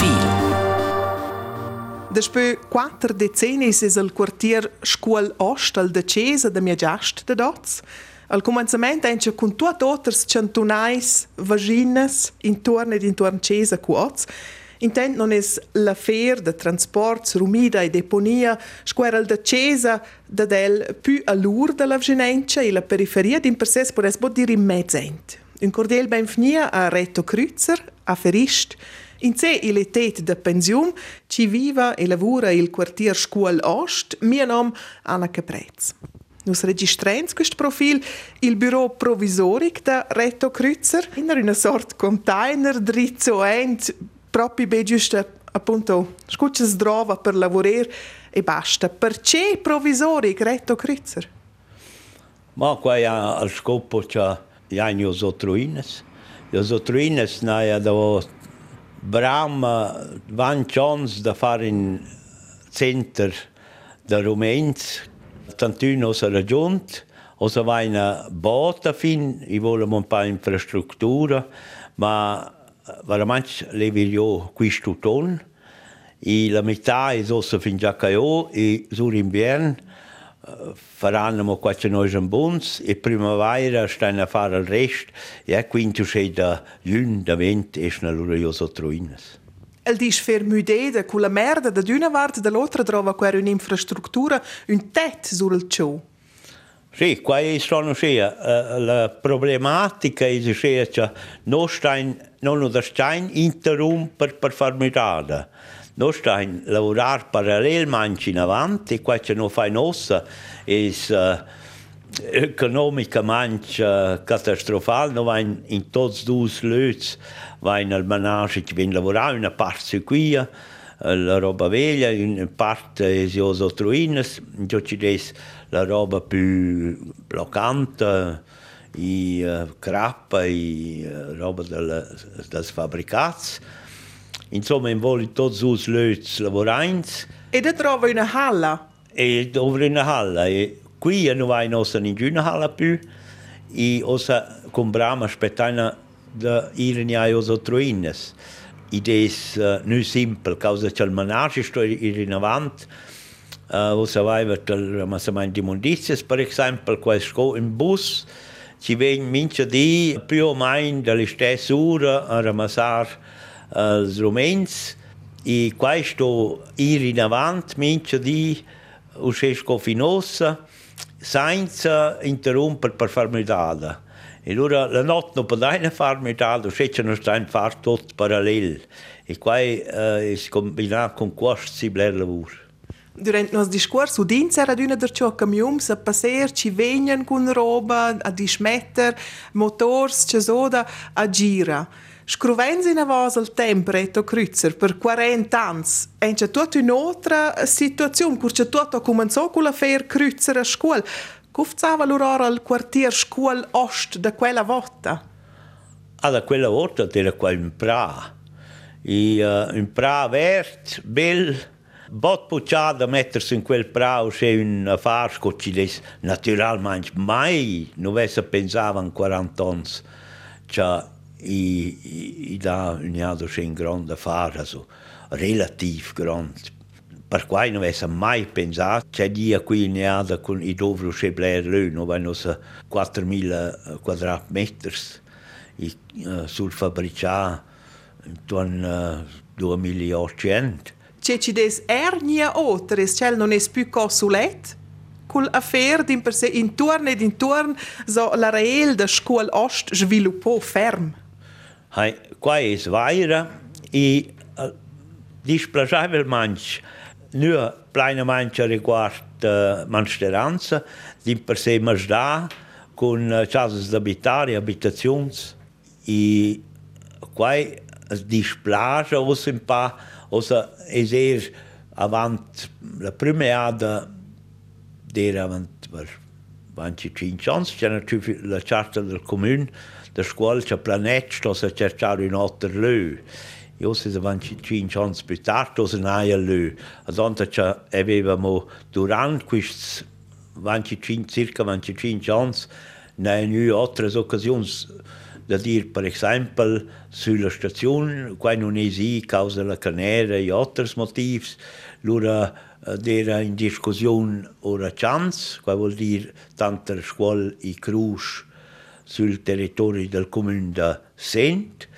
Profil. Despö quattro decenni es il quartier Scuol Ost al de Cesa de mia giast de dots. Al començament enche con tuot otters centunais vaginas intorno ed intorno Cesa cu ots. Intent non es la fer de transports, rumida e deponia, squeral de Cesa da del più a lur de la vaginencia e la periferia din per es bod dir in mezzent. Un cordial benvenia a Reto Krüzer, a Ferist, in sé il etet de pensiun, ci viva e lavora il quartier Scuol Ost, mio nom Anna Caprez. Nus registrens questo profil il bureau provisoric da Reto Krüzer, in una sort container drizzo ent, proprio be giusto appunto scuccias drova per lavorare e basta. Perché provisoric Reto Krüzer? Ma qua è al scopo c'è gli otruines. Gli otruines naia da Bram van chance da fare in center da Rumäns tantuno sa raggiunt o sa va in bota fin i volemo un po' infrastruttura ma veramente le voglio questo ton. E la metà è ossa fin già caio e sull'inverno faranno qualche noi bons e primavera stanno a fare il resto e quindi c'è da lun da vent e loro io so truines. El dice fer mudeda con la merda da una parte dall'altra trova qua un'infrastruttura, un tet sul ciò. Sì, qua è sono sia uh, la problematica è sia che non stein non stein interum per far mirada. Noi stiamo a lavorare parallelamente in avanti, che non fa nostra è uh, economicamente uh, catastrofale. Noi in, tutti e due i luoghi, vai al menage che viene lavorato, una parte qui, la roba vecchia, una parte è le truine, invece la roba più bloccante, i uh, crappa, i uh, roba del, del fabbricati. Insomma, in voli tutti i luoghi lavoranti. E da trova una halla? E dove una halla. E qui non vai nostra ninguna halla più. E osa compriamo aspettando da osa troines. Ed è uh, non semplice, causa che il menage sta in avanti. Uh, osa vai per il ramassamento di mondizie, per esempio, quando in bus, ci vengono mince di più o meno dalle stesse ore a ramassare els rumens e questo ir in avanti mince di uscesco finossa senza interrompere per far medada. E allora la notte non poteva fare medada, uscecce non sta in fare tutto parallelo. E qua eh, è combinato con questo si bler lavoro. Durante il nostro discorso, dins era una der ciò camion a passer, ci vengono con roba, a dismettere, motors, c'è soda, a gira. Scruvens in avos il tempo, Reto Krüzer, per 40 anni, è c'è tutta un'altra situazione, perché tutto ha cominciato con la fer Krüzer a scuola. Stava allora al quartier scuola Ost da quella volta? Ah, da quella volta era qua in pra. E, uh, un pra verde, bel, bot pucciata mettersi in quel pra, c'è un affare che naturalmente mai non pensato in 40 anni. Cioè, i, i da uniado c'è un grande affare, also, relativ grande. Per cui non avesse mai pensato, c'è dia qui in uniado con i dovro c'è lö, non vanno 4.000 quadratmetri uh, sul fabbricato intorno a 2.800. C'è ci des ernia otres, c'è non è più cosulet? Col affair din per sé intorno ed intorno so la real da scuola ost sviluppò ferm. Hai, qua è svaira e uh, displacevolmente non plenamente riguardo uh, mansteranza, di per sé ma da con uh, casas d'abitare, abitazioni e qua displace o un po' o eser avant la prima ada era avant per 25 anni, c'era la charta del comune der scuola c'è planet sto a cercare un altro lö. Io se avanti 5 anni più tardi se naia lö. Adonta c'è avevamo durante questi 25, circa 25 anni, in altre occasioni da dir per esempio sulla stazione qua non esi causa la canera e altri motivi lura era in discussione ora chance qua vuol dire tante scuole e cruz sul territorio del comune di Sent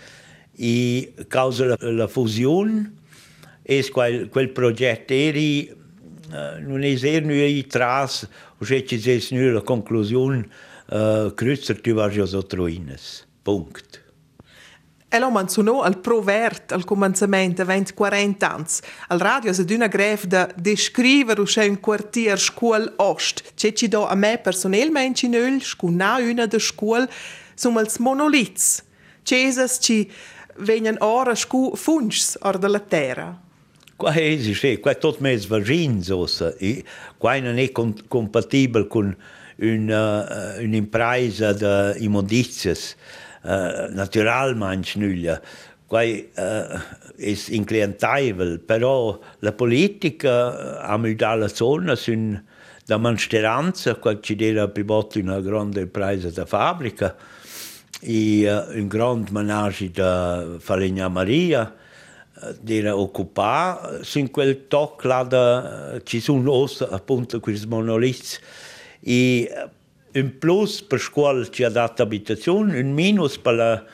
e causa la, la fusione e quel, quel progetto eri uh, non è nu i tras o se ci es nu la conclusione uh, kreuzer tu vas jo so troines punkt Elo menzionò al provert al començament 20-40 ans. Al radio se d'una greve de descrivere usce un quartier scuol ost. C'è ci do a me personalmente in öl, scuna una de scuol, som als monolits. Cesas ci venien ora scu fungs or de la terra. Qua esiste, qua è tutto mezzo vagin, e qua non è compatibile con una, uh, un'impresa di immondizias. Uh, naturalmente nulla. Qua uh, è inclientabile, però la politica a mudare la zona sono da mansteranza, qua ci era privato una grande impresa da fabbrica e uh, un grande menage da Falegna Maria, era occupato in quel tocco là da, ci sono appunto questi monoliti e un plus per scuola ci ha dato abitazione, un minus per la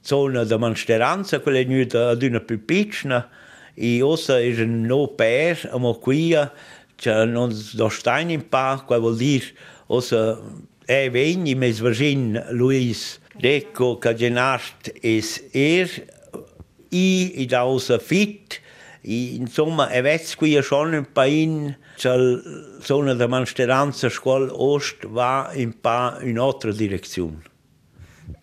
zona di mansteranza, quella è ad una più piccola e ossa è un no per, ma qui c'è non do stein in pa, qua vuol dire ossa è vegni mes vagin Luis Deco che genast es er i i da ossa fit i insomma è vez qui schon un pain c'è zona da mansteranza scuola ost va in pa in altra direzione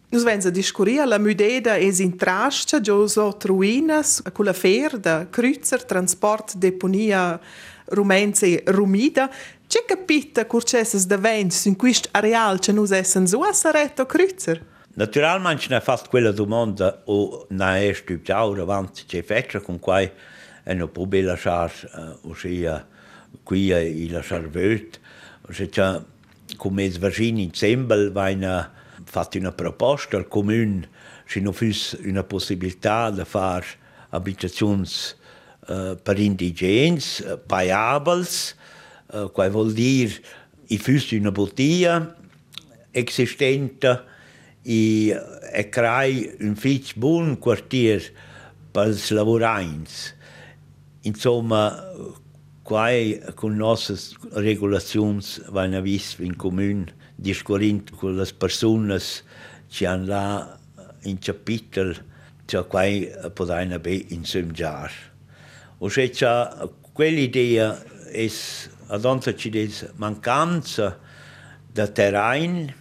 Nus venza discuria la mudeda es in trascia gioso truinas con la fer da cruzer transport deponia rumense rumida C'è capita curcesses da vents in quist areal che nus essen so a saretto cruzer? Naturalmente ne ha fatto quella domanda o ne è stupiato davanti c'è feccia con cui e no pouvait la charge eh, aussi qui il la charveut. C'était comme les vagines ensemble, vaina fatto una proposta al comune se non fosse una possibilità di fare abitazioni uh, eh, per indigeni, uh, eh, pagabili, uh, che vuol dire che fosse una bottiglia esistente e creare un fitch buon quartiere per i lavoranti. Insomma, quai con nostre regolazioni vanno viste in comune discorrendo con le persone che hanno là in capitolo, cioè quai potranno be insomgiare. O se c'è quell'idea è ad onta ci des mancanza da terrain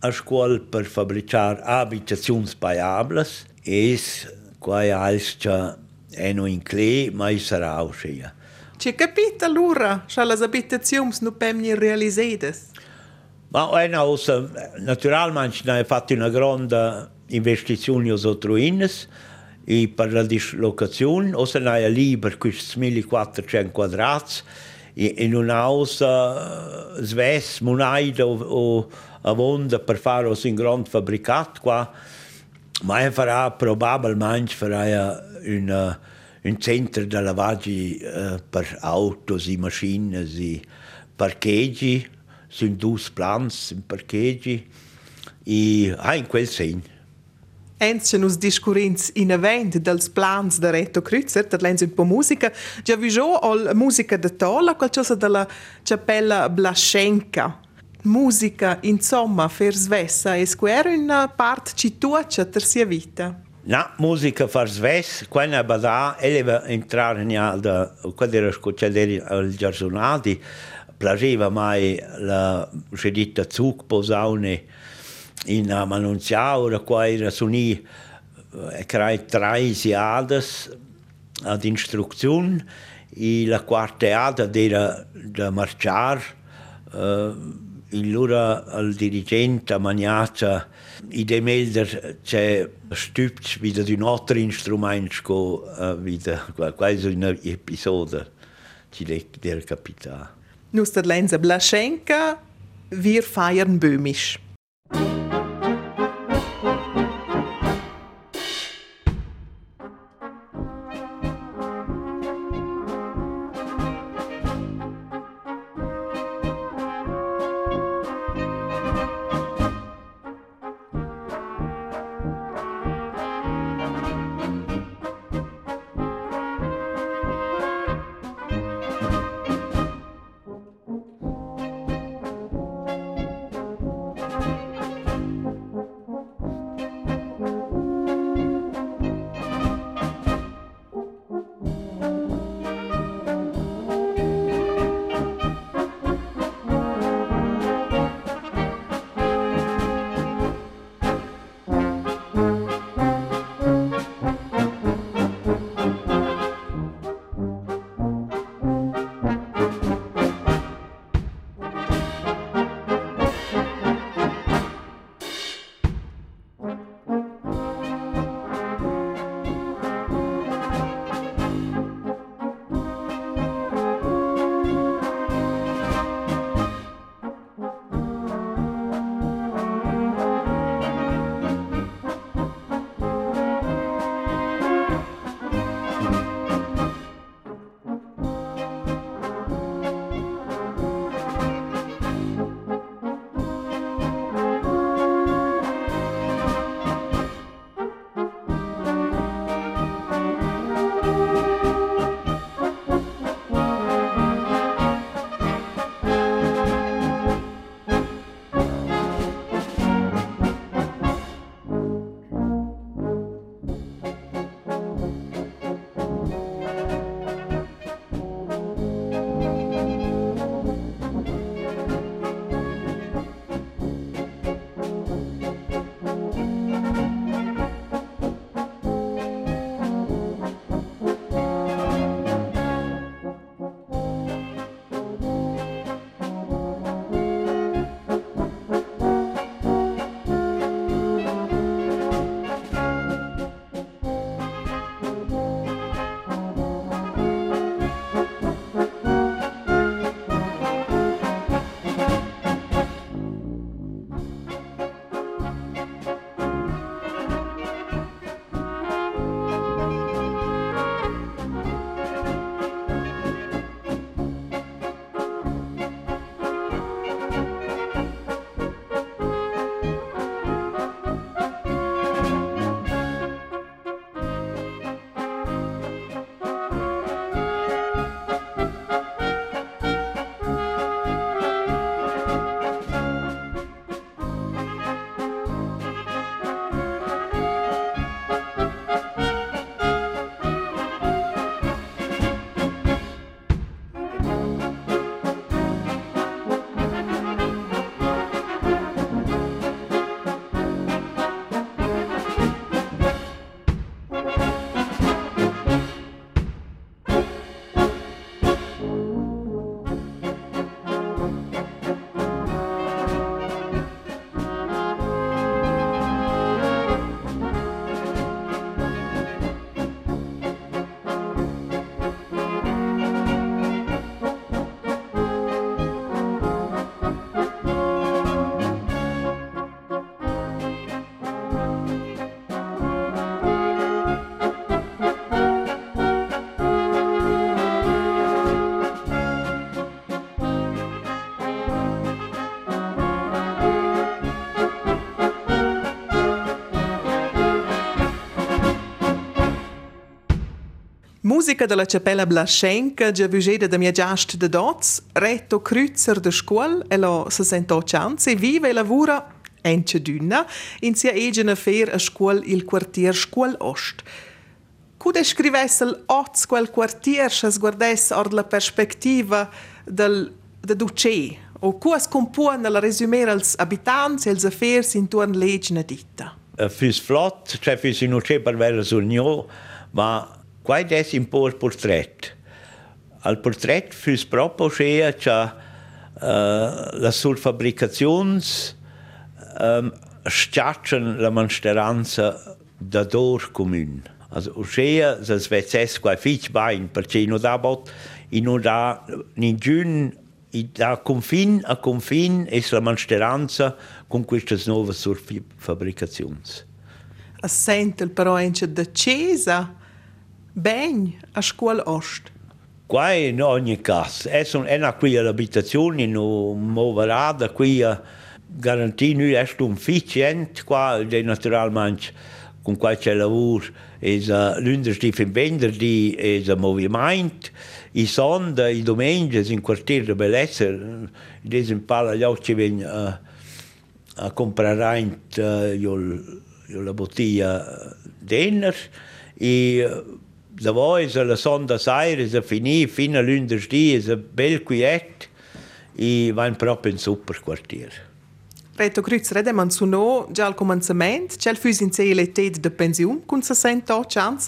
a scuola per fabbricar abitazioni paiables es quai als cha eno in cle mai sarà uscia. Ci capita allora, che le abitazioni non vengono realizzate? Ma è una cosa, naturalmente ha fatto una grande investizione su Truines e per la dislocazione, o se ne lì per questi 1400 quadrati, in un'ausa sves monaida o, o avonda per fare un grande fabbricato qua ma farà probabilmente farà un, un centro di lavaggio uh, per auto e macchine e parcheggi sono due plans in parcheggi e ah, in quel senso Ens nus discurrins in event dels plans de Reto Cruzer, dat lens un po musica, già vi ol musica de tola, qualcosa della cappella Blaschenka. Musica, insomma, fer svessa, e square una part cituaccia ter sia vita. Na, musica far sves, quando è bada, eleva entrare da, quando era scocciaderi al giardonati, piaceva mai la sedita zug posaune, in Manunziaura, qua era suni e crai tre siades ad instruzione e la quarta ada era da marciar uh, in lura al dirigente maniaca i de melder c'è stübt wieder un altro instrument uh, wieder quasi un episodio ci der capita Nus der Lenze Blaschenka wir feiern böhmisch Musica della Capella Blaschenka, già vigeda da mia giast de dots, retto cruzer de scuol, e lo 68 anni, e vive e lavora ence d'una, in sia egena fer a scuol il quartier Scuol Ost. Cu descrivesse l'oz quel quartier, se guardesse or la perspectiva del, de Duce, o cu es compone la resumere als abitanti e als affers intorno legna ditta. Fürs flott, cioè fürs inuce per vera sul nio, ma Quai des in por portret. Al portret füs propo schea cha uh, la sulfabricazions um, schiaccian la mansteranza da dor commun. Also schea se svezes quai fich bain, perché no da bot, in no da ningun i da confin a confin es la mansteranza con queste nuove sulfabricazions. Assentel però ence da cesa ben a scuola Ost. Qua in ogni caso, un, è qui all'abitazione, non muoverà qui a garantire è sufficiente qua, naturalmente con qualche lavoro, è lunedì fin venerdì è un movimento, i sonda, i domenici in quartiere di bellezza, in palla gli occhi vengono a, a comprare la bottiglia d'ener e da voi la sonda saire se finì fino a lunedì è bel quiet e va proprio in super quartiere. Reto Cruz, rede man su no già al cominciamento, c'è il fuso in l'età de pensione con 68 anni,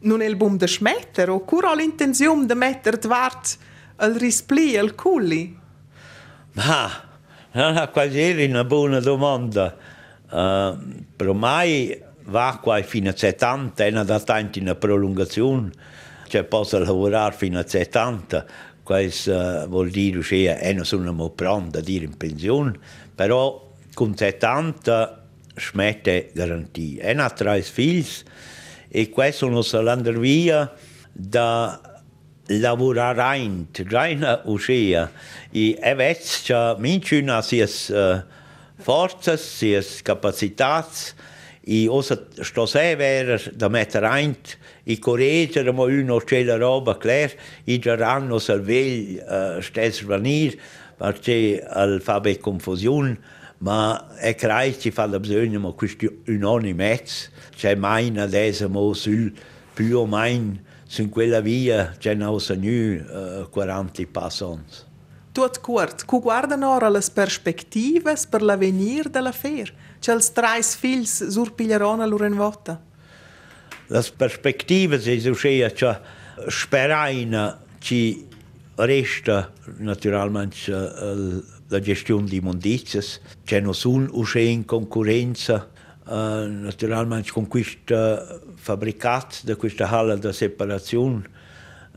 non è il boom de schmetter, o cura l'intenzione de mettere tvart al rispli, al culli? Ma, non è quasi una buona domanda. Uh, per mai va qua fino a 70, è una tanto una prolungazione, cioè posso lavorare fino a 70, questo uh, vuol dire che è non sono pronto a dire in pensione, però con 70 smette garantia. È una tre figli e questo non andrà via da lavorare rein, rein uscire. E adesso c'è minchina sia uh, forze, sia capacità, i osat što severer da metter eint i correger mo uno cela roba clair i geranno servegl uh, eh, stets vanir perché al fabe confusion ma e è crei ci fa la bisogno ma questi unonimets c'è mai na desa mo sul più o mein sun quella via c'è na osa nu uh, 40 passons Tot quart, cu guardano ora le perspectives per l'avvenir della fiera? C'è il trais fils surpigliarona l'uren vota? Le perspective si uscea che speraina ci resta naturalmente la gestione di immondizias, c'è sono uscea in concorrenza Uh, naturalmente con questo fabbricato di questa halla di separazione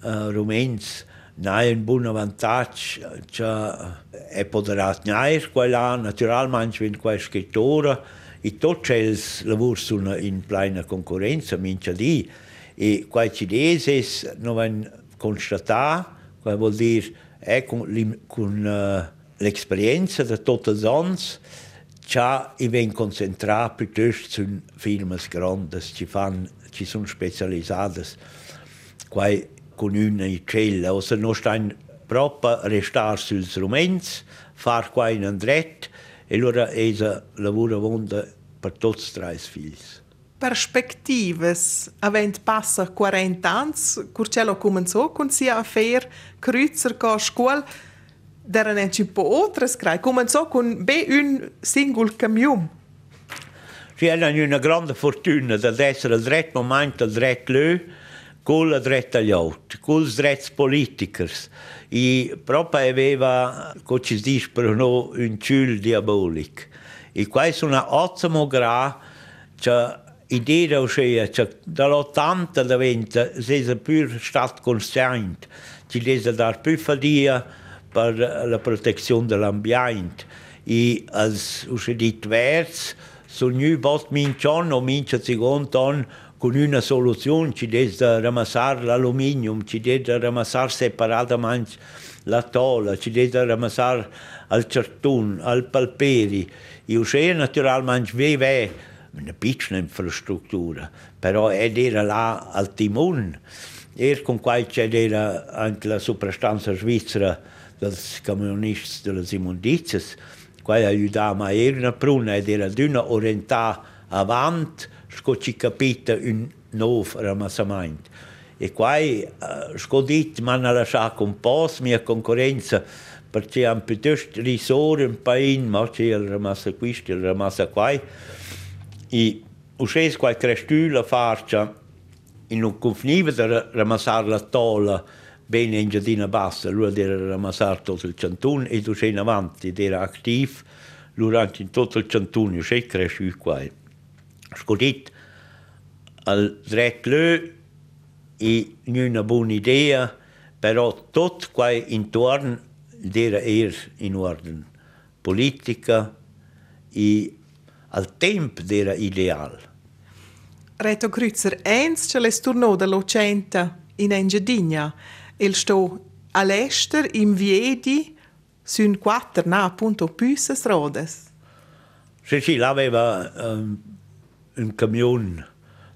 uh, rumens Nein, un buon vantaggio è poter nair quella naturalmente wenn quel scrittore e tutto il lavoro sono in piena concorrenza minchia di e quei cinesi non vanno constatare quel vuol dire è con, con uh, l'esperienza di tutti gli anni già i vengono concentrati piuttosto su film grandi ci, fan, ci sono specializzati quei cununa e cella, o se no stain proprio restare sui strumenti, fare qua in andret, e allora esa lavora vonda per tutti e tre i figli. Perspektives, avent passa 40 ans, curcello comenzò con sia affair, Kreuzer co scuol, deran en cipo otras crai, comenzò con be un singul camium. Si hanno una grande fortuna dall'essere al dretto momento, al dretto lui, con la dretta agli altri, con i drets politici. E proprio aveva, come si dice per noi, un ciul diabolico. E questo è una ottima gra, cioè, idea ossia, cioè, dall'80 diventa, si è più stato consciente, ci deve dare più fatica per la protezione dell'ambiente. E, als, ossia, diversi, sono nu bot mincion o mincia secondo con una soluzione ci deve ramassare l'alluminio, ci deve ramassare separatamente la tola, ci deve ramassare al certun, al palperi. E uscire naturalmente aveva una piccola infrastruttura, però ed era là al timone Er con quai c'è era anche la soprastanza svizzera dels camionisti delle immondizias, quai aiutava a era una pruna ed era d'una orientà avanti, sco ci capita un nuovo ramassamento. E quai, uh, sco dit, man ha lasciato un po' mia concorrenza perché hanno piuttosto risorre un paese, ma c'è il ramassa questo, il ramassa qua. E uscì qualche cresciuta farcia in un confiniva di ramassare la tola bene in giardina bassa, lui era ramassare tutto il cantone e uscì in avanti, era attivo durante in tutto il cantone, uscì cresciuto qua. Scudit, al dretto e una buona idea, però tutto qua intorno era er in ordine politica e al tempo era ideale. Reto Krüzer, eins ce l'es tornò dall'Ocenta in Engiadina. Il sto all'ester in Viedi sun quattro, na appunto püsse rodes. Sì, sì, l'aveva um, un camion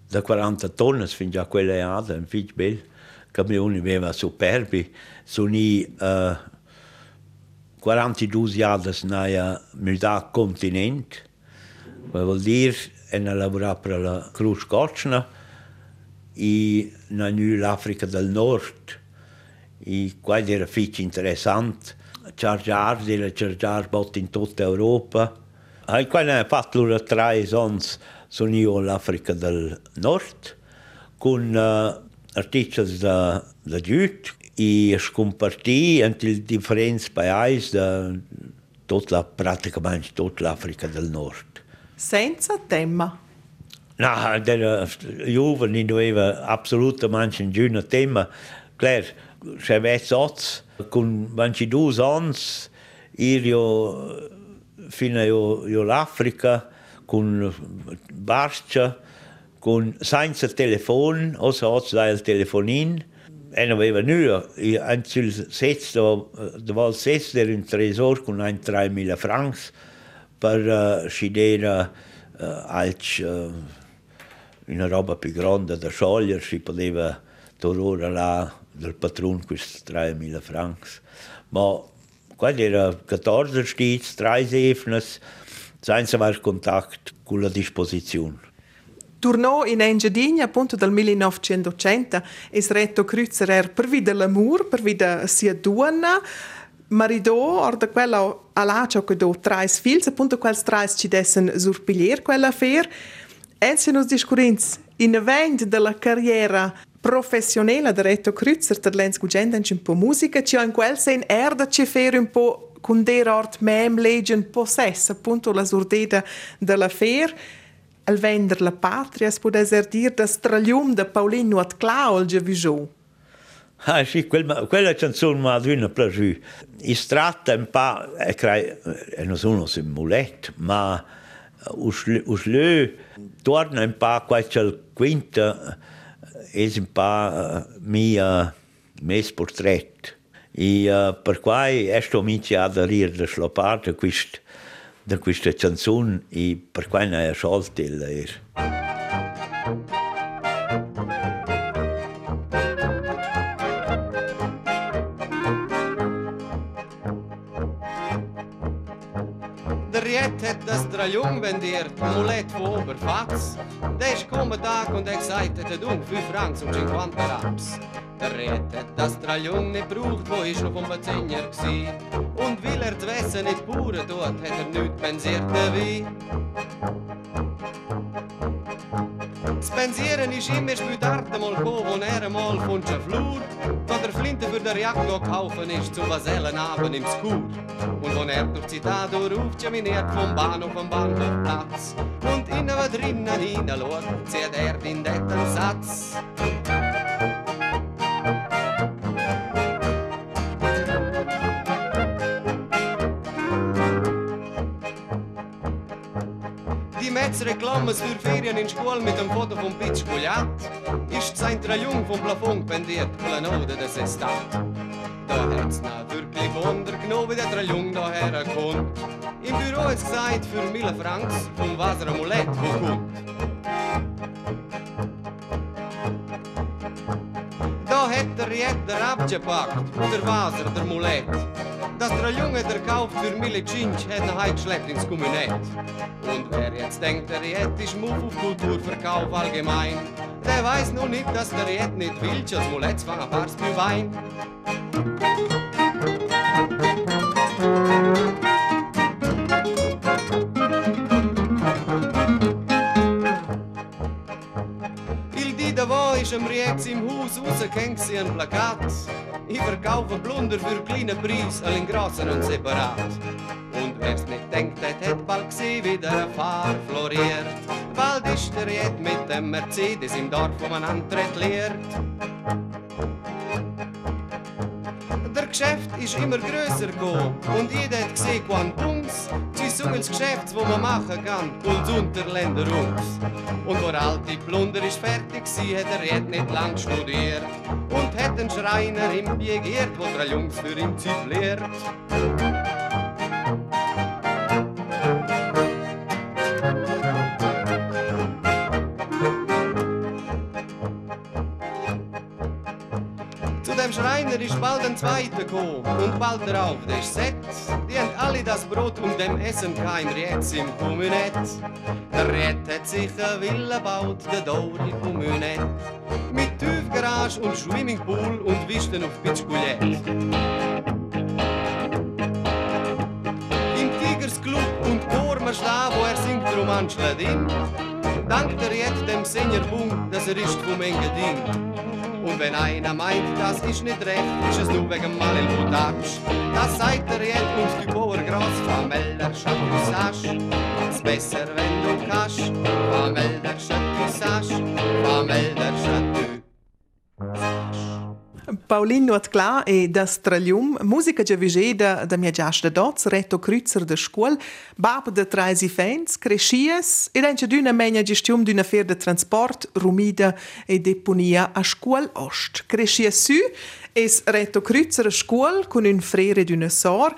da 40 tonne, fin già quelle ade, un figlio bel camion, aveva superbi, sono uh, 42 anni nel mudato continente, vuol dire che lavora per la Cruz Gotchna e nell'Africa del Nord. E quello era molto interessante. Chargiare, era chargiare bot in tutta Europa. E quando ha fatto loro tre anni s'unia l'Àfrica del Nord con eh, artistes de, la lluit i es compartia entre els diferents països de tutta la, pràcticament tutta l'Africa del Nord. Senza tema. No, era, jo no aveva absolutament Juna tema. Clar, se ve sots, con 22 anys, ir jo fino l'Africa, con Barscia, con senza telefono, o se otto il telefonin, en aveva nu, anzi sets, det var sets der un tresor con ein 3000 francs per uh, scidere uh, alc uh, una roba più grande da sciogliere, si poteva tornare là del patron questi 3000 francs. Ma quello era 14 stits, 3 efnes, senza aver contatto con la disposizione. Tornò in Engiadina appunto dal 1980 e Reto Krüzer er per via dell'amore, per via sia donna, maridò, orda quella all'accio che do tre figli, appunto quels tre ci dessen surpiglier quella affair. E se nos discurenz in vent della carriera professionale di Reto Krüzer, der lens gugenden un po' musica, ci in quel sen erda ci fere un po' con der ort mem legend possess, appunto la surdeda dell'affair al vender la patria, si può dire, da straglium da Paulino at Claudia Vigiò. Ah sì, quel, quella canzone mi ha dato piacere. Si tratta un po', e eh, non sono un mulet, ma uslö torna un po' qualche quinta, è un po' mio mes portretto. I eh, per quai esto amici ha da rir da la parte quist, da questa canzone e per quai ne ha sciolto il leir. Der Riet hat das Draljung bendiert, Mulett wo oberfatz. Der ist kommen Tag und er gesagt, er hat fünf Francs und 50 Raps. Der Riet hat das Draljung nicht braucht, wo ist noch vom Bezehner gsi. Und weil er das Wesen nicht Bauern tut, hat er nicht pensiert wie. Das Pensieren ist immer später mal gekommen, wo er einmal von der Flur, da der Flinte für der Jagd kaufen ist, zum Vasellenabend im Skur. Und wo er durch die Tat ruft, jaminiert vom Bahnhof am Bahnhofplatz. Und innen was drinnen hineinschaut, zieht er den netten Satz. Metzreklammes für Ferien in Schule mit dem Foto vom Pitch Goliath ist sein Jung vom Plafond pendiert, Planode des Estat. Da hat's na wirklich Wunder genommen, wie der Jung daher kommt. Im Büro ist gesagt, für Mille Francs vom Wasser Amulett, wo kommt. Da Riet der abgepackt, der Waser, der Mulet. Dass der Junge der kauft für Mille Cinch, hat er heim geschleppt ins Kommunett. Und wer jetzt denkt, der Riet ist Move auf Kulturverkauf allgemein, der weiß nur nicht, dass der Riet nicht will, dass Mulets fangen ein paar Wein. ist am Riex im Haus rausgehängt sie ein Plakat. Ich verkaufe Blunder für kleine Preis, allen grossen und separat. Und wer's nicht denkt, hat, hat bald gesehen, wie der Fahr floriert. Bald ist der Ried mit dem Mercedes im Dorf, Antritt lehrt. Geschäft ist immer grösser geworden und jeder hat gesehen, quan Bums, sie suchen das Geschäft, wo man machen kann, und Unterländer uns. Und wo der alte Plunder ist fertig sie hat er jetzt nicht lang studiert und hat einen Schreiner im begehrt, wo drei Jungs für ihn zifliert. Schreiner ist bald ein Zweiter gekommen und bald darauf der Set. Die haben alle das Brot und dem Essen kein Rietz im Kommunett. Der Riet hat sich eine Villa gebaut, der Dori Kommunett. Mit Tiefgarage und Swimmingpool und Wisten auf Pitschkulett. Im Tigers Club und stehen, wo er singt Roman Schladin. Dankt er jetzt dem Senior Bung, dass er ist vom Engadin. Und wenn einer meint, das ist nicht recht, ist es nur wegen Malil Mutatsch. Das sagt er jetzt uns die Bauergras, Fameller Chatissage. Es besser, wenn du kannst, Fameller Chatissage, Fameller Chatissage. Paulino Atcla e da Stralium, musica già vigeda da mia giasta dots, retto cruzer da scuol, bab de traisi fans, crescias ed anche d'una megna gestione d'una fer de transport, rumida e deponia a scuol ost. Crescias su es retto cruzer a scuol con un frere d'una sor,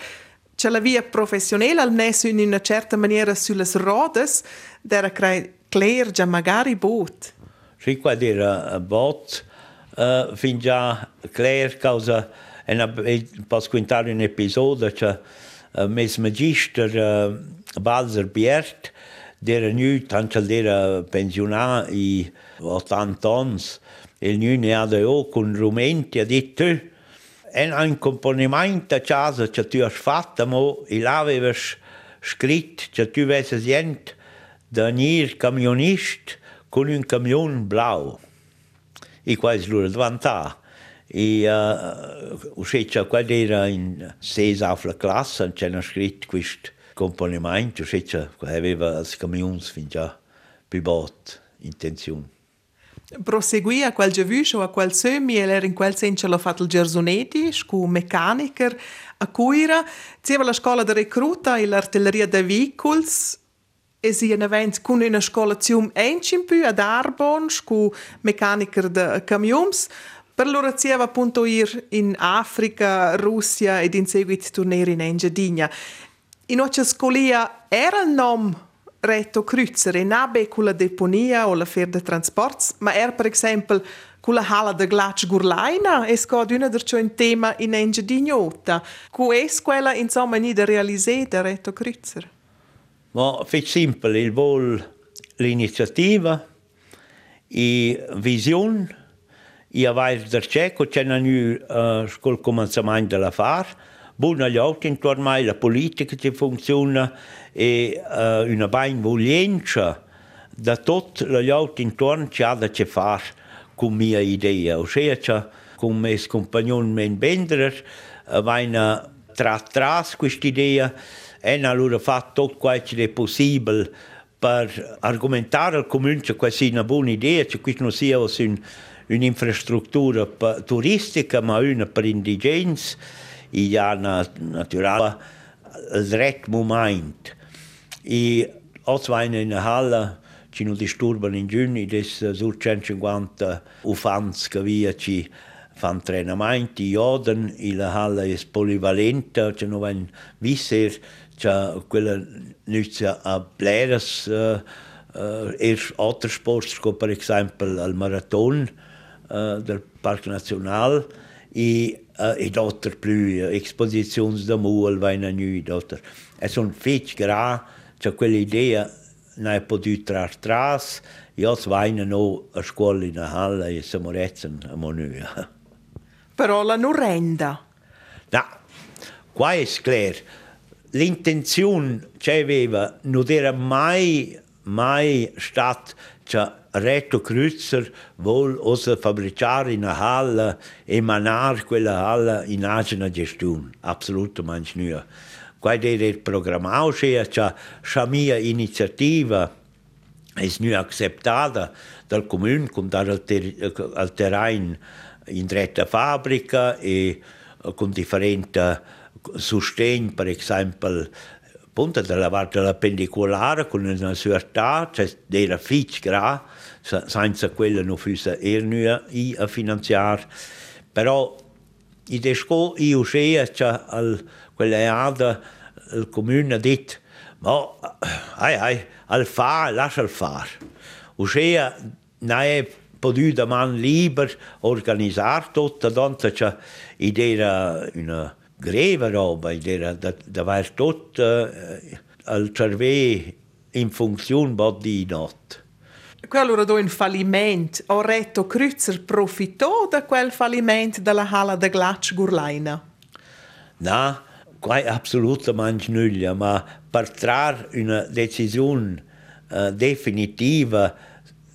c'è la via professionale al nesso in una certa maniera sulle rodes, dera crei cler già magari bot. Sì, qua era bot, Eh, fin già clair causa e pas quintar un episodio cioè uh, eh, mes magister eh, uh, Balzer Biert dera nu tant al dera pensionà i 80 anos il nu ne ha de o con rumenti ha detto è un componimento che cioè tu hai fatto ma il aveva scritto che cioè tu avessi gente da venire camionista con un camion blau i quais lura dvantà. I uh, usceccia qual era in ses auf la classe, c'era scritto questo componimento, usceccia aveva als camions fin già più bot intenzione. Proseguì a quel giaviscio, a quel semi, e era in quel senso l'ha fatto il Gersonetti, scu meccaniker, a Cuira, c'era la scuola di recluta e l'artilleria dei veicoli, e si en event cun una scola cium encimpu ad Arbon, scu mecaniker de camions, per loro zieva appunto ir in Africa, Russia ed in seguito tornare in Engiadina. In occhia scolia era il nome retto Kreuzer e nabe con la deponia o la fer de transports, ma era per esempio con la hala de Glatsch Gurlaina e scod una der un tema in Engiadinota. Cu es quella insomma ni da retto Kreuzer. Ma fece simpel, il vol l'iniziativa, e visione, e del cieco, c'è una nu uh, col cominciamento della far, buona gli altri intorno a la politica che funziona e uh, una ben voglienza da tutti gli altri intorno c'è da che fare con mia idea. Ossia, c'è con me compagnon men Bender, uh, vaina tra tras questa idea, hanno allora fatto tutto quello che è possibile per argomentare al comune che questa è una buona idea, che questo non sia un, un'infrastruttura turistica, ma una per indigenza, e ha naturalmente il retto momento. E oggi in una halla ci non disturbano in giugno, des sur 150 ufans che via ci fan treinamenti, joden, e la halla è polivalente, ci non vanno visser, Cioè, quella inizia a pläras uh, uh, er altre sport, per esempio al marathon, uh, del Parc Nacional e, uh, e d'autres più esposizioni da muol vaina nu d'autres. E son fetch gra, c'è quell'idea non potuto trar tras, io vaina no a scuola in halla e se morezzan a monuia. Però la non renda. No, qua è chiaro. L'intenzione che aveva non era mai, mai stata che Retto Kreuzer vuol osa fabbricare una halla e manare quella halla in agena gestione. Assolutamente non. Qua era il programma, che la mia iniziativa è nu acceptata dal comune come dal ter terreno in retta fabbrica e con differenti sostegni, per esempio punta della parte perpendicolare con una sorta, cioè era fitch gra, senza quella non fosse ernua a finanziare. Però i desco io sia che al quella ada il comune ha detto ma ai ai al fa lascia il far. Uscia non potuto man liber organizzare tutto, tanto che era una greve roba, era da, da tutto eh, al cervello in funzione di notte. Quello era un fallimento. Ho retto Kreuzer profittò da quel fallimento della Hala de Glatsch Gurlaina? No, qua assolutamente nulla, ma per trarre una decisione uh, definitiva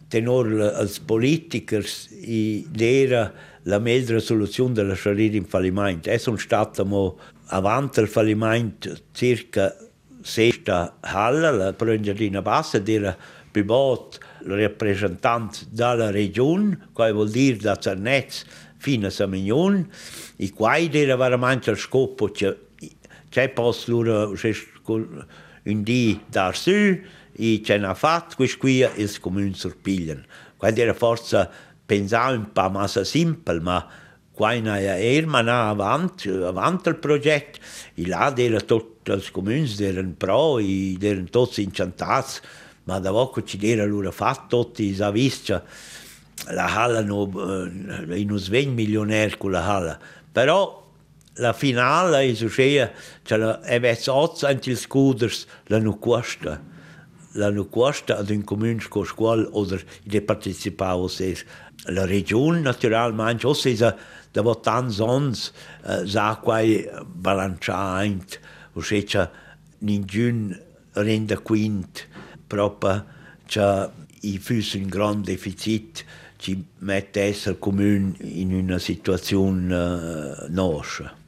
tenor als politikers i dera la meglio soluzione della sciarrita in fallimento. È un stato mo avanti il fallimento circa sesta halla, la prenderina bassa, era privat rappresentante della regione, che vuol dire da Cernez fino a Samignon, e qua era veramente il scopo c'è posto loro un dì da su, e ce n'ha fatto, questo qui è il comune sorpigliano. Quindi era forse pensavo un po' massa semplice, ma quando era avanti, avanti il progetto, e là erano tutti i comuni erano pro, e erano tutti incantati, ma da poco ci era loro fatto tutti, si visto la halla no, eh, in un svegno milionario con la halla. Però la finale è successa, cioè, è messo anche i scuders, la non l'hanno costa ad un comune con scuola oder de participavo se la regione naturalmente o se da sons uh, sa quai balanciaint o se c'è ningun renda quint proprio c'è un gran deficit ci mette il comune in una situazione uh, nostra.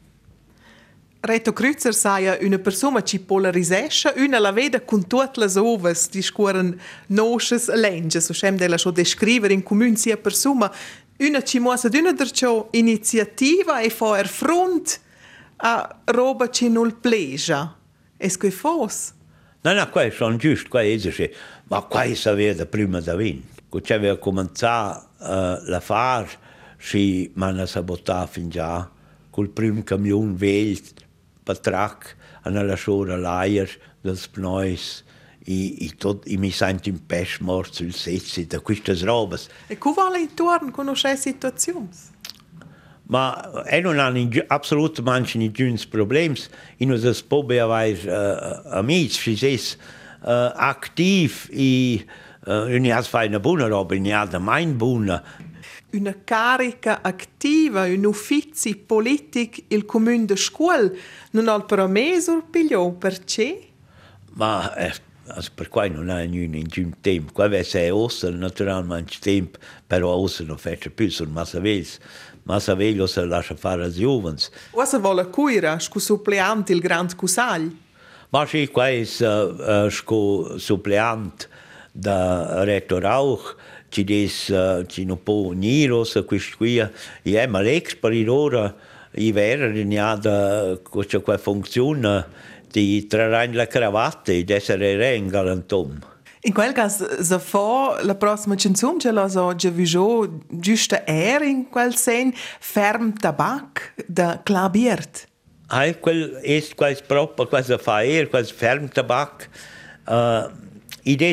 Reto Kreuzer saia una persona ci polarisesce, una la vede con tutte le ovas di scuoren nosces lenges, so schem della scho descrivere in comune sia persona, una ci muosa d'una der ciò iniziativa e fa er front a roba ci non pleja. Es che fos? No, no, qua sono giusto, qua così, ma qua sapeva prima da vin. Quando aveva cominciato uh, la far, si manna sabotà fin già, col primo camion vegl, patrac nella sciora l'aier dels pnois i, i, tot, i mi sento in pes mort sul sezzi da queste robe. E come vale intorno conosce situazioni? Ma e non hanno assolutamente nessun problema. E noi possiamo avere uh, amici, si è uh, attiv e uh, non fatto una buona roba, non da mai buona una carica attiva, un ufficio politico il comune de scuola non ha però messo pigliò, perché? Ma eh, per cui non ha nessun tempo. Qua è ossa naturalmente tempo, però ossa non fa più, sono massavelli. Massavelli si lascia fare ai giovani. Ossa vuole cuira, scu suppleante il grande cusagl? Ma sì, qua è uh, uh, scu suppleante da Retto Rauch, ci des ci no po niros a quist qui i è ma l'ex per ora i vera ne da cosa qua funziona di trarre la cravatta ed essere re galantom. In quel caso, se fa la prossima canzone, ce la so già visto giusto er in quel sen ferm tabac da Clabiert. Ah, quel è quel proprio, quel fa er, quel ferm tabac. Uh, id è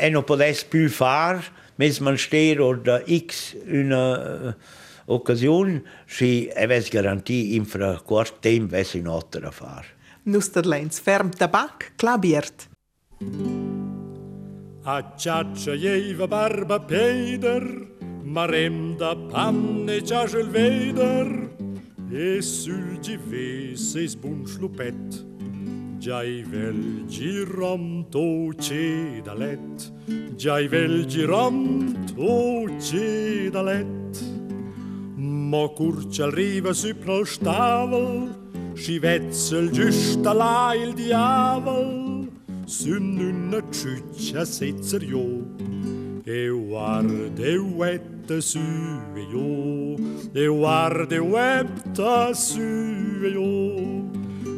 eno podes più far, mes man steer oder x una uh, occasione, si eves garanti infra quart temp ves in otra far. Nusterlens ferm tabac clabiert. A ciaccia jeva barba peider, marem da panne ciașel veder, e sul givese sbun slupet. Jai velgi ramto cedalet, Jai velgi ramto cedalet. Ma kurtsel rives ypnal stavel, Și vetsel gysta la il diavel, Sunt under tjutja sitser jo, Eu arde uette sue jo, Eu arde uette sue jo.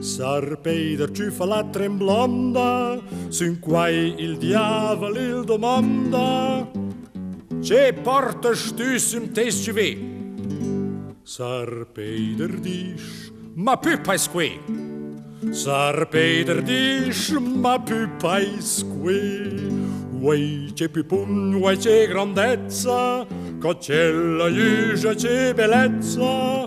Sarpeider ciufa la tremblonda, sun quai il diavol il domanda, Ce portas tu sum tes ve? Sarpeider dish, ma pupais que. Sarpeider dish, ma pupais que. Uai ce pupun, uai ce grandezza, Cocella iuja ce bellezza,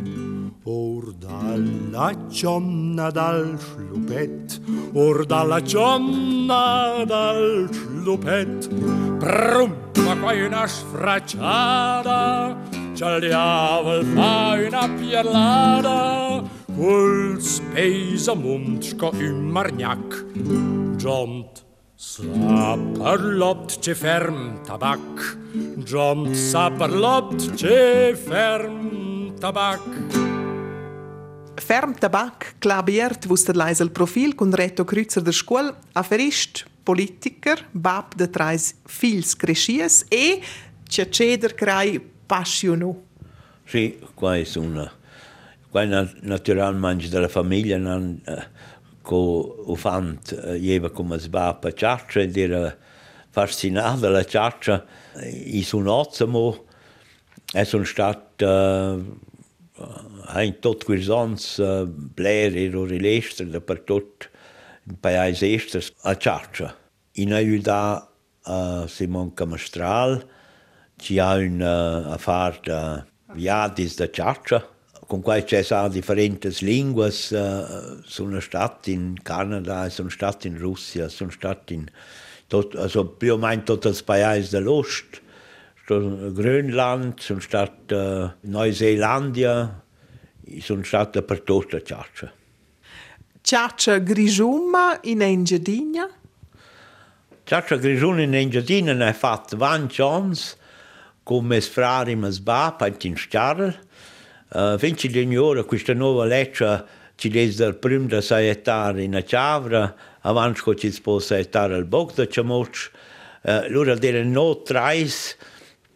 Ordala ciomna dal szlupet, ordala ciomna dal szlupet, prumpa coina sfracciata, ciagliava faina pierlata, col spesa mundsco in margnac, giont Saperlopt czy ferm tabak, rząd saperlopt czy ferm tabak. Färmtabak, Klabiert, wo der leise Profil, und Reto Kreuzer der Schule, Aferist, Politiker, Bab der drei Fils Crescies e Ceceder Crai Passiono. Sì, qua è una. Qua naturalmente della famiglia non eh, ho fatto, eh, io come sbappa ciaccia ed era fascinata dalla ciaccia, eh, i suonozzi, è e stata sono stat uh, in tot quisons uh, bler ero rilestre dappertut in paese estes a ciaccia in aiuta a Simon Camastral ci ha un uh, affar da viadis da ciaccia con quai c'è sa differentes linguas uh, sono stati in Canada sono stati in Russia sono stati in tot, also più o meno tutti i paesi dell'Ost Grönland sono stati uh, Neuseelandia sono stati per tutta la ciaccia Ciaccia grigiuma in Engiadina? Ciaccia grigiuma in Engiadina ne ha fatto 20 anni come sfrari ma sbapa in Starl Uh, Vinci di ora questa nuova legge ci dice dal primo da saettare in Ciavra, avanti che ci si può saettare al Bog da Ciamoc. Uh, loro dire no trais,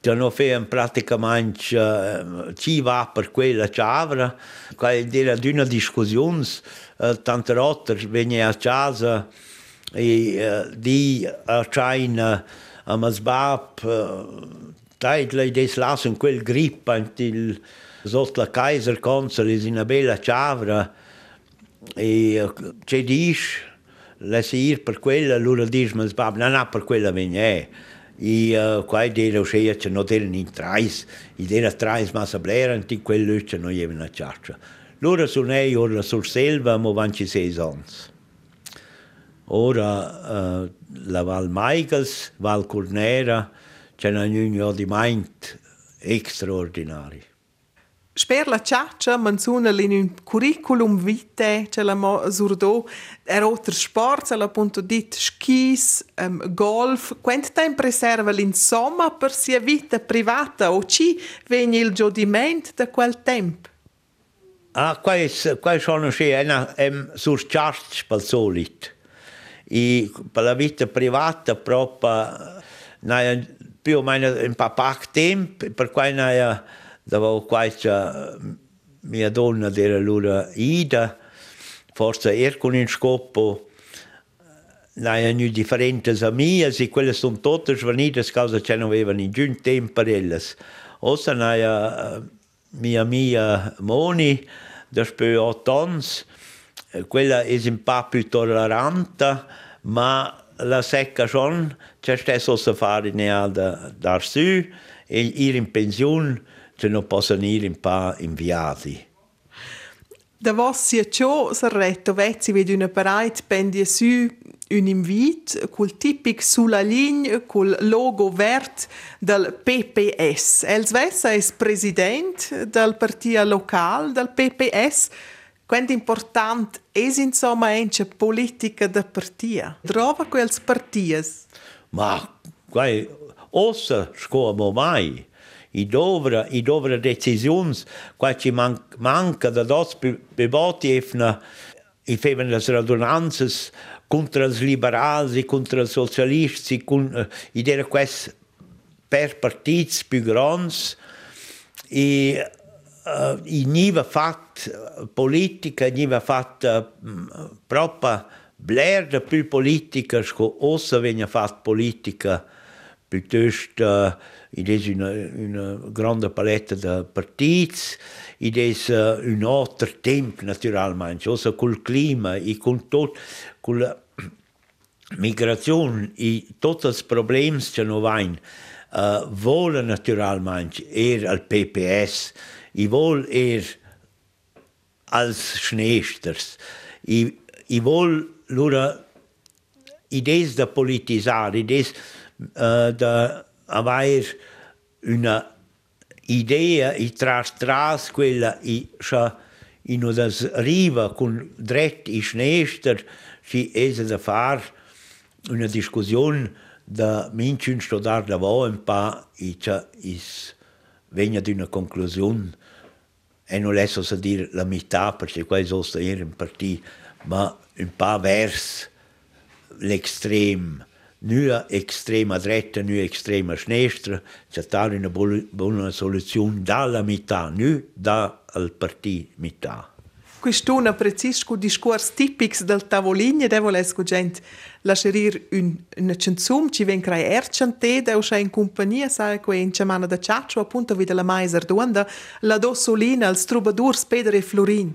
che non fanno praticamente uh, ci va per quella Ciavra. Che dire di una discussione, uh, tante volte viene a casa e uh, di a China a Masbab, uh, dai, lei des lassen quel grip il sotto la Kaiser Consolis in una bella ciavra e c'è dice la ir per quella allora dice ma sbab non ha per quella viene e uh, qua era uscita che non erano in trais. Ed era trais ma sa blera in quello che non aveva una ciaccia. Loro sono ora sul selva ma vanno 26 anni ora uh, la Val Michaels Val Cornera c'è una unione di mind straordinaria Sper la ciaccia menziona in un curriculum vitae ce la surdo er otter sport la punto dit skis um, golf. Quant tempo preserva l'insomma per sia vita privata? O ci vegni il giudimento da quel tempo Ah, quais, quais sono sì, è un surcharge per solito. E per la vita privata proprio, più o meno un po' poco tempo, per cui noi avevo qualche mia donna era allora Ida, forse era con un scopo, noi abbiamo differenti amiche e quelle sono tutte venute causa che non avevano nessun tempo per elle. Ossa noi mia amica Moni, dopo otto anni, quella è un po' più tollerante, ma la secca schon, c'è stesso da fare ne da, da su, e ir in pensione, che non possono un po' inviati. Da vos sia ciò sarretto vezzi vedi una parete pendia su un invito col tipic sulla linea col logo verde del PPS. Els Vessa è presidente del partito locale del PPS. Quanto importante è insomma la politica del partito? Trova quels partiti? Ma, guai, ossa scoamo mai. I dovra, i dovra decisioni, qua ci man manca da dos beboti efna, i feven las radunanzas, contra els liberals e contra els socialisti, con, uh, i era quest per partits più grans e uh, i niva fat politica, niva fat uh, propria blerda più politica, sco ossa vegna fat politica Plutôt, euh, äh, il est une, une, grande palette de parties, äh, in est euh, un autre tempo, naturellement, aussi col clima et con tout, con migration et tous les problèmes qui nous viennent. Uh, äh, wollen naturalmente eher als PPS, ich will eher als Schneesters. Ich, ich will nur Ideen der Politisar, Ideen uh, de aver una idea e tras tras quella e scha in unas riva con dret i schnester si esa da far una discussione da minchun stodar da vo un pa e cha is vegna di una conclusione e non lesso a dire la metà perché qua è sosta in partì ma un pa vers l'extreme nua extrema dretta, nua extrema sinistra, c'è stata una buona soluzione dalla metà, non dal partito metà. Questo è un preciso discorso tipico del tavolino, devo lesco gente lasciare un, una canzone, ci viene creare ercante, devo c'è in compagnia, sai, che in ciamana da ciaccio, appunto, vede la maiser donda, la dossolina, il strubadurs Pedro e Florin.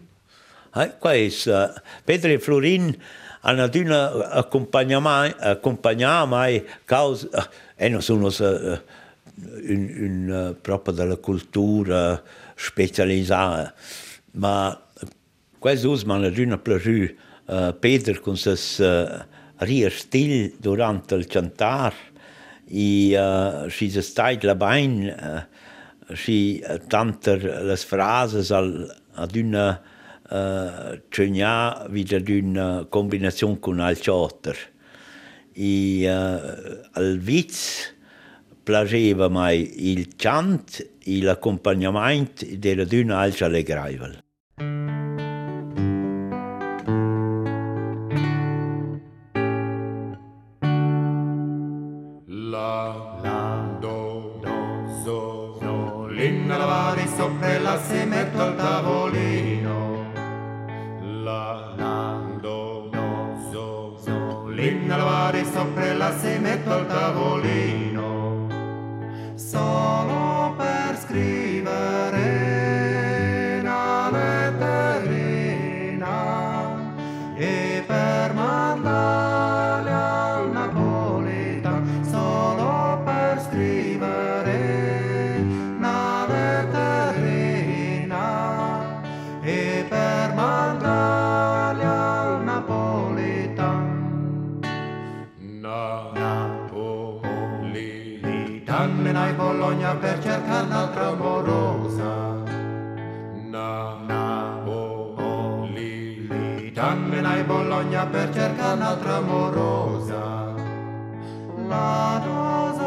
Eh, qua è uh, Pedro e Florin, hanno aduna accompagnare mai causa e non sono un, un, proprio della cultura specializzata ma questo mi hanno aduna piaciuto uh, Peter con ses uh, rir stil durante il cantare e uh, si è stato la bain uh, si tanter le frasi ad una uh, c'è wieder d'una combinazione con al charter. E uh, al viz piaceva mai il chant e l'accompagnamento della d'una altra allegraivel. La, la, do, do, so, so, l'inna lavare sopra la si metto al tavolino. Sopra la si metto al tavolino. Solo lontana clamorosa Napoli Tammenai Bologna per cercare un'altra amorosa. La rosa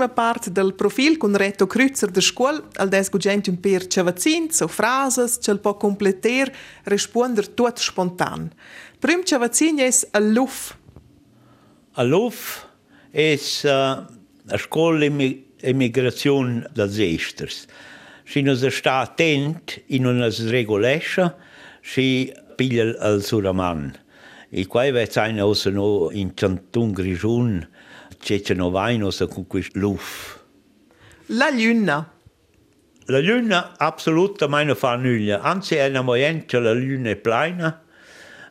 l'ultima parte del profil con Reto Krüzer der Scuol al des gugent un per chavazins o frases che può completer risponder tot spontan. Prim chavazin es a luf. A Luf es uh, a scuola emigrazione dels esters. Si nos sta attent in unas regolescha, si piglia al suraman. E qua vet ein aus no in Cantun Grigiun, c'è aus con quist Luf. La luna. La luna absolut meine fa nulla, anzi è una moente la luna è plena,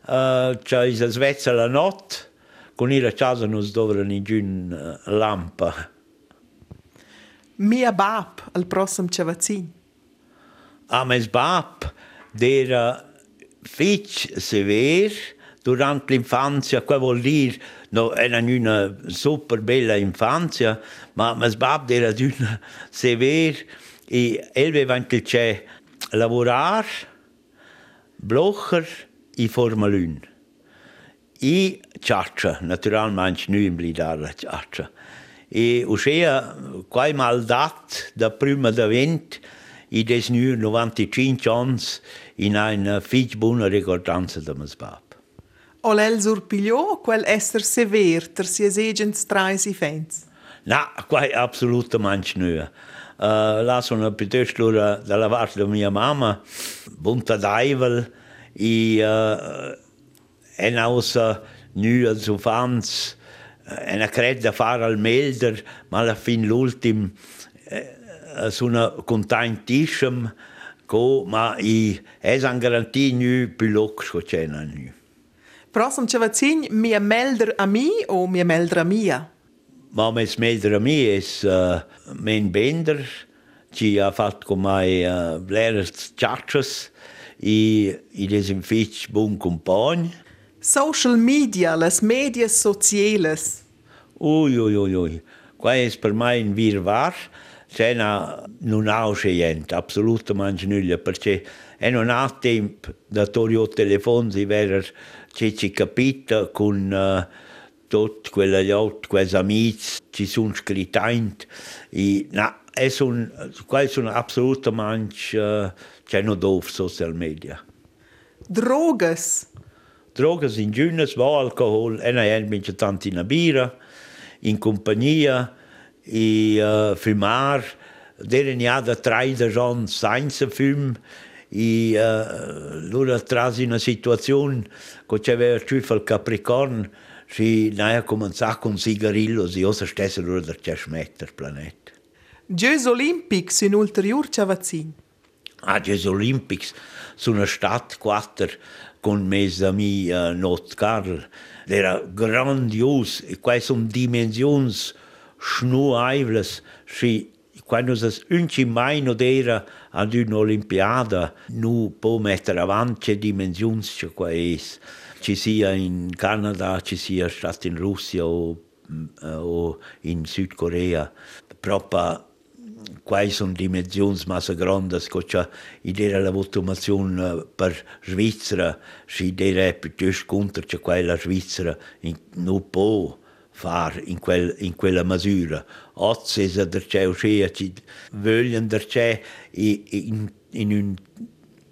uh, c'è is svezza la notte, con ira casa nos dovran in giun uh, lampa. Mia bab al prossim chavazin. A mes bab d'era fitch sever durant l'infanzia, qua vuol dir no, era una super bella infanzia, ma mes bab d'era d'una sever e el aveva anche c'è lavorar, blocher i formalun. I ciaccia, naturalmente nu in blidar la ciaccia. E uscea quai mal dat da prima da vent i des nu 95 ans in una fig buona ricordanza da mes bab. Olel surpigliò quel esser sever ter sies agents trais i fens. Na, quai absolutamente nu. Uh, la sono piuttosto l'ora dalla parte della mia mamma, bunta d'aivel, e uh, en ausa nu als ufans, en a cred da fare al melder, ma alla fin l'ultim eh, sono contentissimo, co, ma i es an garanti nu più loc sco cena. Prossum chavazin mia melder a mi o mia melder a mia. Ma mes melder a mi es uh, men bender, ci ha fatto con mai uh, bleres ciaccias, e il es un fitch buon compagno. Social media, las medias sociales. Ui, ui, ui, ui. Qua è per me un virvar, una, non ha gente, assolutamente nulla, perché è non ha tempo da togliere telefoni, si vede che ci capita con uh, tutti quegli altri, quei amici, ci sono scritti, e no, è un, sono assolutamente, uh, c'è non dove social media. Drogas. Drogas in giunas, va alcohol, e ne è in birra, in compagnia, e uh, fumar, deren ja da traida schon senza film, e uh, loro trasi una situazione che c'aveva più il Capricorn, si naia comincià con sigarillo, si osa stessa loro da c'è smetter planeta. Gjös Olympics in ulterior chavazin. Ah, Gli Olympics sono stati quattro con mes amis uh, Not Carl. Era grandios, e quai sono dimensioni schnuaivles, si quando es unci mai non era ad un'Olimpiada, nu può mettere avanti dimensioni che qua. Ci sia in Canada, ci sia stato in Russia o, o in Sud Corea. Proprio quai sono dimensioni massa grandi che c'è idea la votazione per Svizzera, si idea piuttosto contro che quella Svizzera non può fare in, quel, in quella misura. Oggi da c'è uscire, ci vogliono c'è in, in un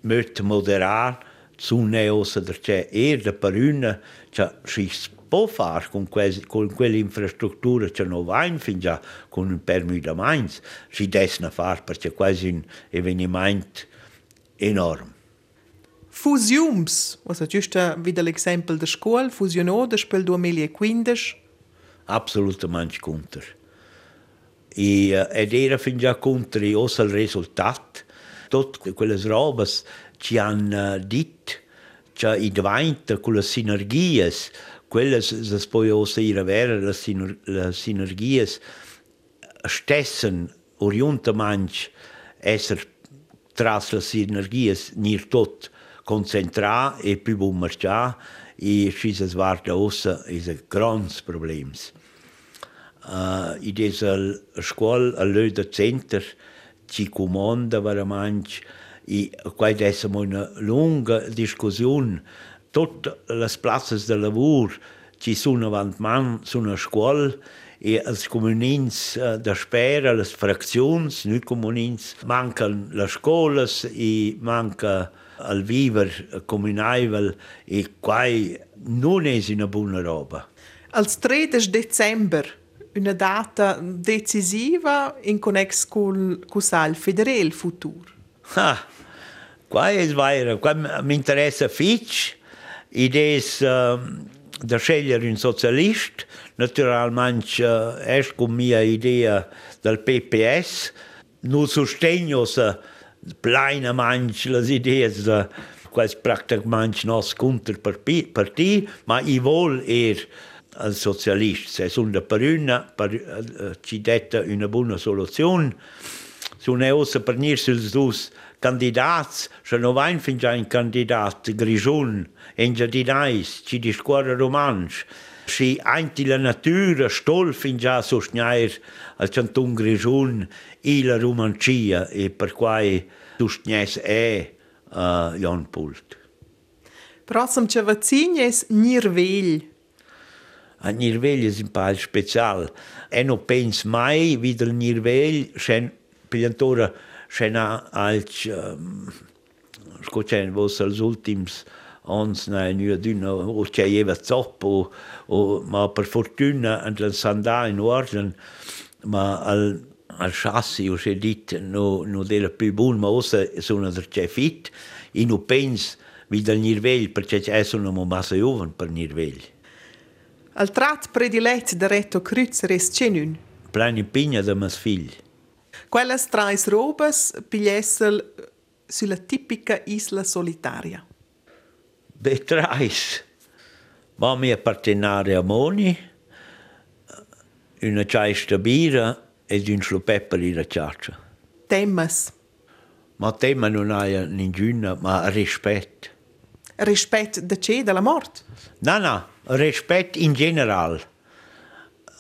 modo moderato, neosa da c'è e da per una, cioè, si può fare con, que, con quell'infrastruttura che non va fin già con un permesso da Mainz, si deve fare perché è quasi un avvenimento enorme. Fusions, also giusto wieder l'esempio della scuola, fusionò nel 2015. Assolutamente contro. E, uh, ed era fin già contro anche il risultato. Tutte quelle robe ci hanno uh, detto che i diventa con le sinergie, quelle si può anche avere, le, siner le sinergie stessen orientamento essere tra le sinergie nir tot concentrar e più buon marciare e ci si guarda ossa è grandi problemi. Uh, I des a scuol a löi da center ci comanda veramanc i quai dessem una lunga discussion tot las places de lavur ci sun avant man sun a scuol e als comunins uh, da spera las fraczions nu comunins mancan las scolas e manca al viver comunaivel e quai non es una buona roba als 3. Dezember una data decisiva in connex con il federale futuro. Ah, qua è vero, qua mi interessa fitch, ed è uh, da scegliere un socialista, naturalmente uh, è con mia idea del PPS, non sostegno manch le idees de quais practicamente nos contra parti, ma i vol er al socialist. Se sunt per una, per, uh, ci detta una buona soluzione, sun e ossa per nir sils dus candidats, se no vain fin già un candidat grigiun, en già dinais, ci di scuola romansch, si einti la natura stol fin già sostnair al canton grigiun e la romancia e per quai sostnés è uh, Jan Pult. Prossum ce vacignes Nirvegl. A Nirvegl è un po' speciale. E non penso mai che il Nirvegl, sen pigliantora, sen ha alc, um, scocen vos als ultims ons na nu d'una o c'è jeva zop o, o ma per fortuna and l'sandà in ordine ma al al chassi o se dit no no della più buon ma ossa sono der c'è fit e no pens vi dal nirvegl perché c'è sono mo massa joven per nirvegl al trat predilet de retto cruzer es cenun plani pigna de mas figli quelles trais robes pigliessel sulla tipica isla solitaria be trais ma mi appartenare a Moni una ciaista bira e un slupepper la ciaccia. Temmas? Ma tema non ha ninguna, ma rispetto. Rispetto da che? Della morte? No, no, Respekt in general,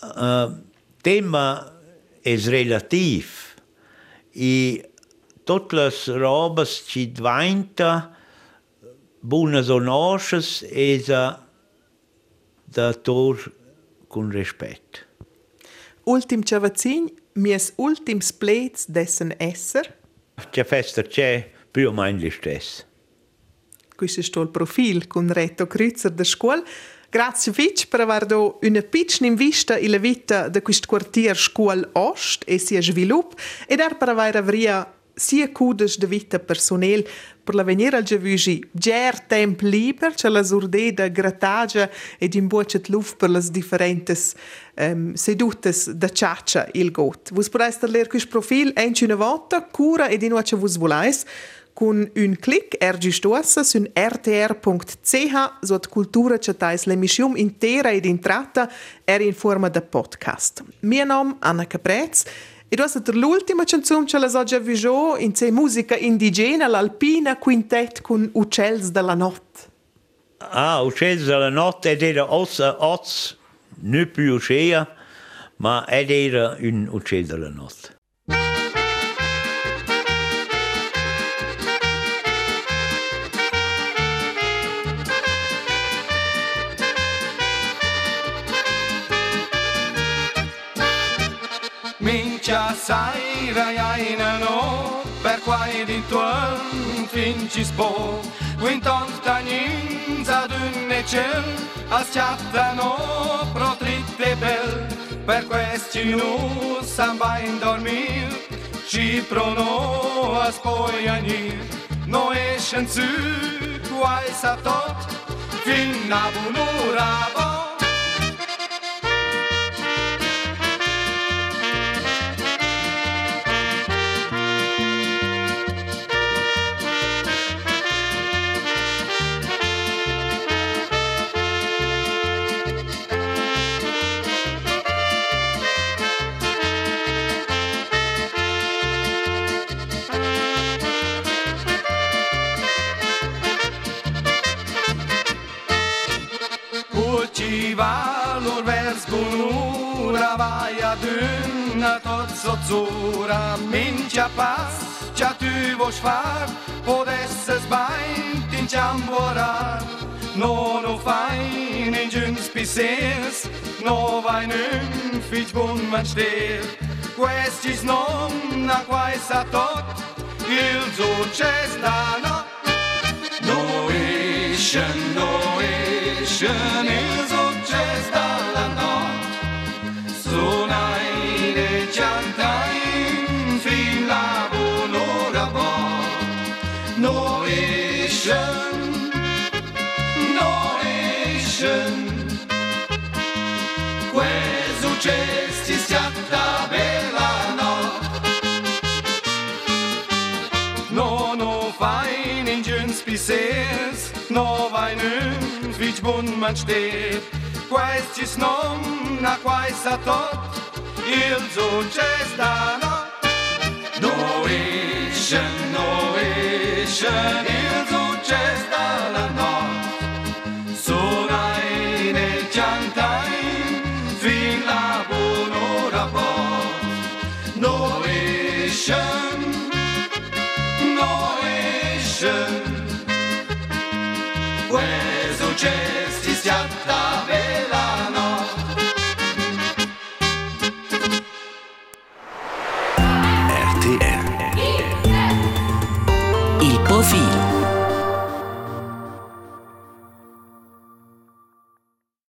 äh, Thema ist relativ. I totlas robas ci dvainta bunas onosces esa da tor con respect. Ultim cavazzin, mies ultims plets dessen esser? C'è festa c'è più o meno lo stesso. Questo è il profilo con retto Cruzer della scuola. Grazie Fitch per aver dato una piccola vista in la vita di questo quartiere Scuola Ost e sia sviluppo e per aver avuto sia cudes de vita personel per la venire al giavugi ger temp liber c'è la surde da grattagia ed in bucet luft per las differentes um, sedutes da ciaccia il got. Vus podeste ler quis profil enci una volta, cura ed in wace vus volais, con un clic ergi stuassa sun rtr.ch sot cultura cetais l'emissium intera ed intrata er in forma de podcast. Mio nom Anna Caprez e tu hast l'ultima canzone che la già visto in sé musica indigena, l'alpina quintet con Uccells della notte. Ah, Uccells della notte ed era ossa, oz, non più uscea, ma ed era un uccell della 사이라야이나노 백과의 뒷돈 핀치스보 윈턴스타님 자둔내첼 아스차타노 프로트리테벨 per questi nu s-am mai dormit Și pro noua spoianir Nu ești în țâc, cu ai sa tot fin la bunura bani valor vers bunura vai adunna tot sozzura. Mincia pas cia tu vos far podesses bain tin ciamborar no no fain in giuns pisers no vai nun fic bun man ster questis non na quai sa tot il succes da no. No ishen no ishen no fine in giuns pisers no vai nun Which man steht, quaestis nom, na quaesa tot, il succes da not. Noetion, noetion, il not. Jay.